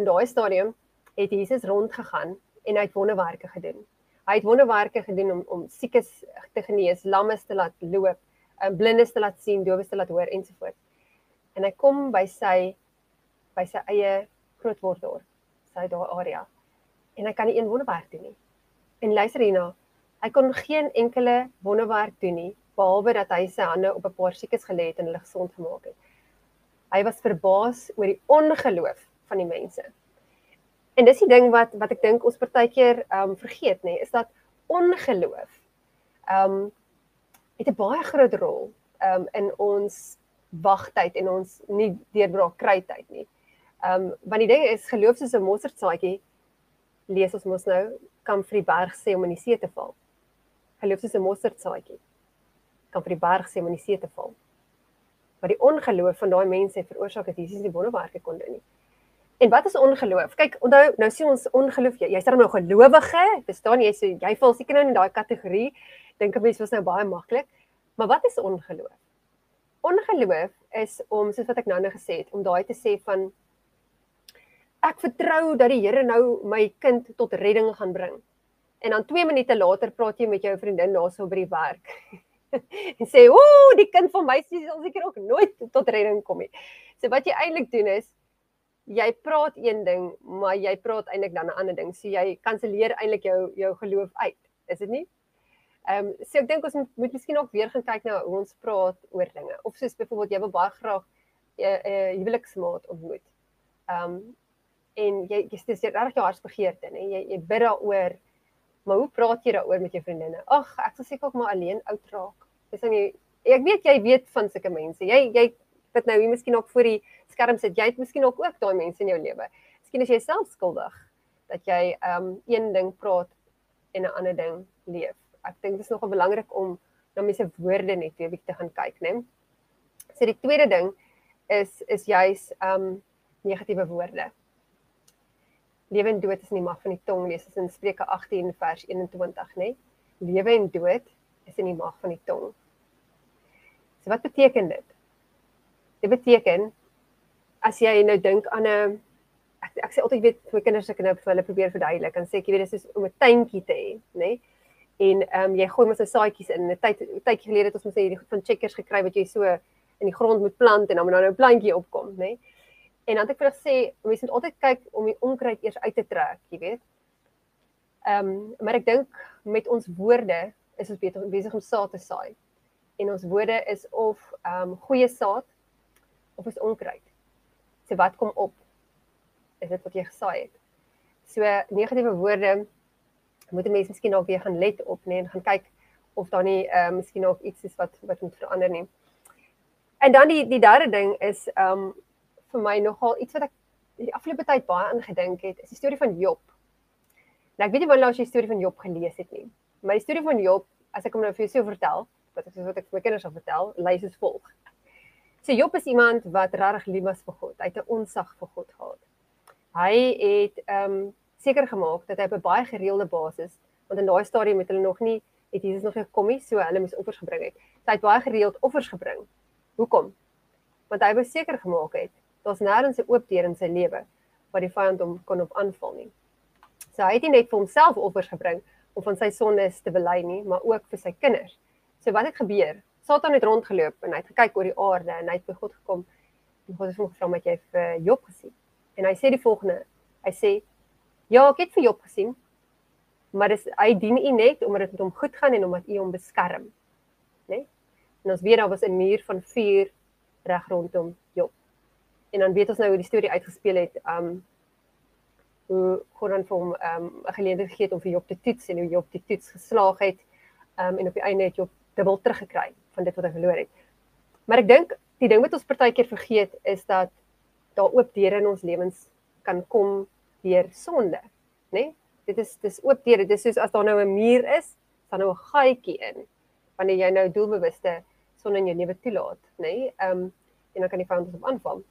In daai stadium het Jesus rondgegaan en hy het wonderwerke gedoen. Hy het wonderwerke gedoen om om siekes te genees, lammes te laat loop, um, blindes te laat sien, dowes te laat hoor ensovoorts. En hy kom by sy by sy eie grootworddorp, sy daai area. En hy kan nie een wonderwerk doen nie. En luister hierna, hy kon geen enkele wonderwerk doen nie behalwe dat hy sy hande op 'n paar siekes gelê het en hulle gesond gemaak het. Hy was verbaas oor die ongeloof van die mense. En dis die ding wat wat ek dink ons partykeer um, vergeet nê, is dat ongeloof um, het 'n baie groot rol um, in ons wagtyd en ons nie deurbraak kry tyd nie. Um, want die ding is geloof soos 'n mosterdsaadjie lees ons mos nou kan vir die berg sê om in die see te val. Geloof soos 'n mosterdsaadjie kan vir die berg sê om in die see te val. Maar die ongeloof van daai mense het veroorsaak dat Jesus nie wonderwerke kon doen nie. En wat is ongeloof? Kyk, onthou, nou sien ons ongeloof, jy, jy's dan nou gelowige, verstaan jy? So jy val seker nou in daai kategorie. Dink 'n mens was nou baie maklik. Maar wat is ongeloof? Ongeloof is om soos wat ek nou net gesê het, om daai te sê van ek vertrou dat die Here nou my kind tot redding gaan bring. En dan 2 minute later praat jy met jou vriendin daarso by die werk. en sê, "Ooh, die kind van my sal seker ook nooit tot redding kom nie." So wat jy eintlik doen is jy praat een ding, maar jy praat eintlik dan 'n ander ding. So jy kanselleer eintlik jou jou geloof uit. Is dit nie? Ehm um, so ek dink ons moet, moet miskien ook weer gaan kyk na hoe ons praat oor dinge. Of soos byvoorbeeld jy wil baie graag 'n uh, uh, huweliksmaat ontmoet. Ehm um, en jy jy dis reg jou hartsbegeerte nê jy jy bid daaroor maar hoe praat jy daaroor met jou vriendinne ag ek sal seker ook maar alleen oud raak dis dan jy ek weet jy weet van sulke mense jy jy dit nou hier miskien ook voor die skerm sit. Jy het miskien ook ook daai mense in jou lewe. Miskien is jy self skuldig dat jy um een ding praat en 'n ander ding leef. Ek dink dit is nogal belangrik om na mense woorde net weer bietjie te gaan kyk nê so die tweede ding is is juis um negatiewe woorde. Lewe en dood is in die mag van die tong lees as in Spreuke 18 vers 21 nê lewe en dood is in die mag van die tong. So wat beteken dit dit beteken as jy nou dink aan 'n ek ek sê altyd weet vir kinders ek nou vir hulle probeer verduidelik en sê ek jy weet dis is om 'n tuintjie te hê nê en ehm um, jy gooi mos 'n saadjies in 'n tyd tydjie gelede het ons mos hierdie goed van checkers gekry wat jy so in die grond moet plant en dan moet nou 'n plantjie opkom nê En dan het ek vir gesê, mense moet altyd kyk om die onkruid eers uit te trek, jy weet. Ehm, um, maar ek dink met ons woorde is ons beter besig om saad te saai. En ons woorde is of ehm um, goeie saad of is onkruid. So wat kom op? Is dit wat jy gesaai het? So negatiewe woorde moet die mense miskien dalk weer gaan let op, nee, en gaan kyk of daar nie ehm uh, miskien nog iets is wat wat moet verander nie. En dan die die derde ding is ehm um, vir my nogal iets wat ek die afgelope tyd baie aangedink het, is die storie van Job. Nou ek weet nie wanneer jy die storie van Job gelees het nie, maar die storie van Job, as ek hom nou vir jou sou vertel, wat ek soos wat ek vir my kinders sal vertel, lys soos volg. So Job is iemand wat regtig lief was vir God. Hy het 'n onsag vir God gehad. Hy het ehm um, seker gemaak dat hy op 'n baie gereelde basis, want in daai stadium het hulle nog nie het Jesus nog gekom nie, so hulle moes offers gebring het. Hy het baie gereeld offers gebring. Hoekom? Want hy wou seker gemaak het daar's nêrens 'n oop deur in sy lewe wat die vyand hom kon op aanval nie. So hy het nie net vir homself offers gebring om van sy sondes te bely nie, maar ook vir sy kinders. So wat het gebeur? Satan het rondgeloop en hy het gekyk oor die aarde en hy het by God gekom en God het hom gevra wat jy vir Job gesien. En hy sê die volgende. Hy sê: "Ja, ek het vir Job gesien, maar dis hy dien u net omdat dit met hom goed gaan en omdat u hom beskerm." Né? Nee? En ons weet daar was 'n muur van vuur reg rondom Job en dan weet ons nou hoe die storie uitgespeel het. Um hoe God dan vir hom um 'n geleentheid gegee het om vir Job te toets en hoe Job die toets geslaag het. Um en op die einde het Job dubbel teruggekry van dit wat hy verloor het. Maar ek dink die ding wat ons partykeer vergeet is dat daar oop deure in ons lewens kan kom deur sonde, né? Nee? Dit is dis oop deure. Dit is soos as daar nou 'n muur is, dan nou 'n gaatjie in wanneer jy nou doelbewuste sonde in jou lewe toelaat, né? Nee? Um en dan kan die vyand ons op aanval.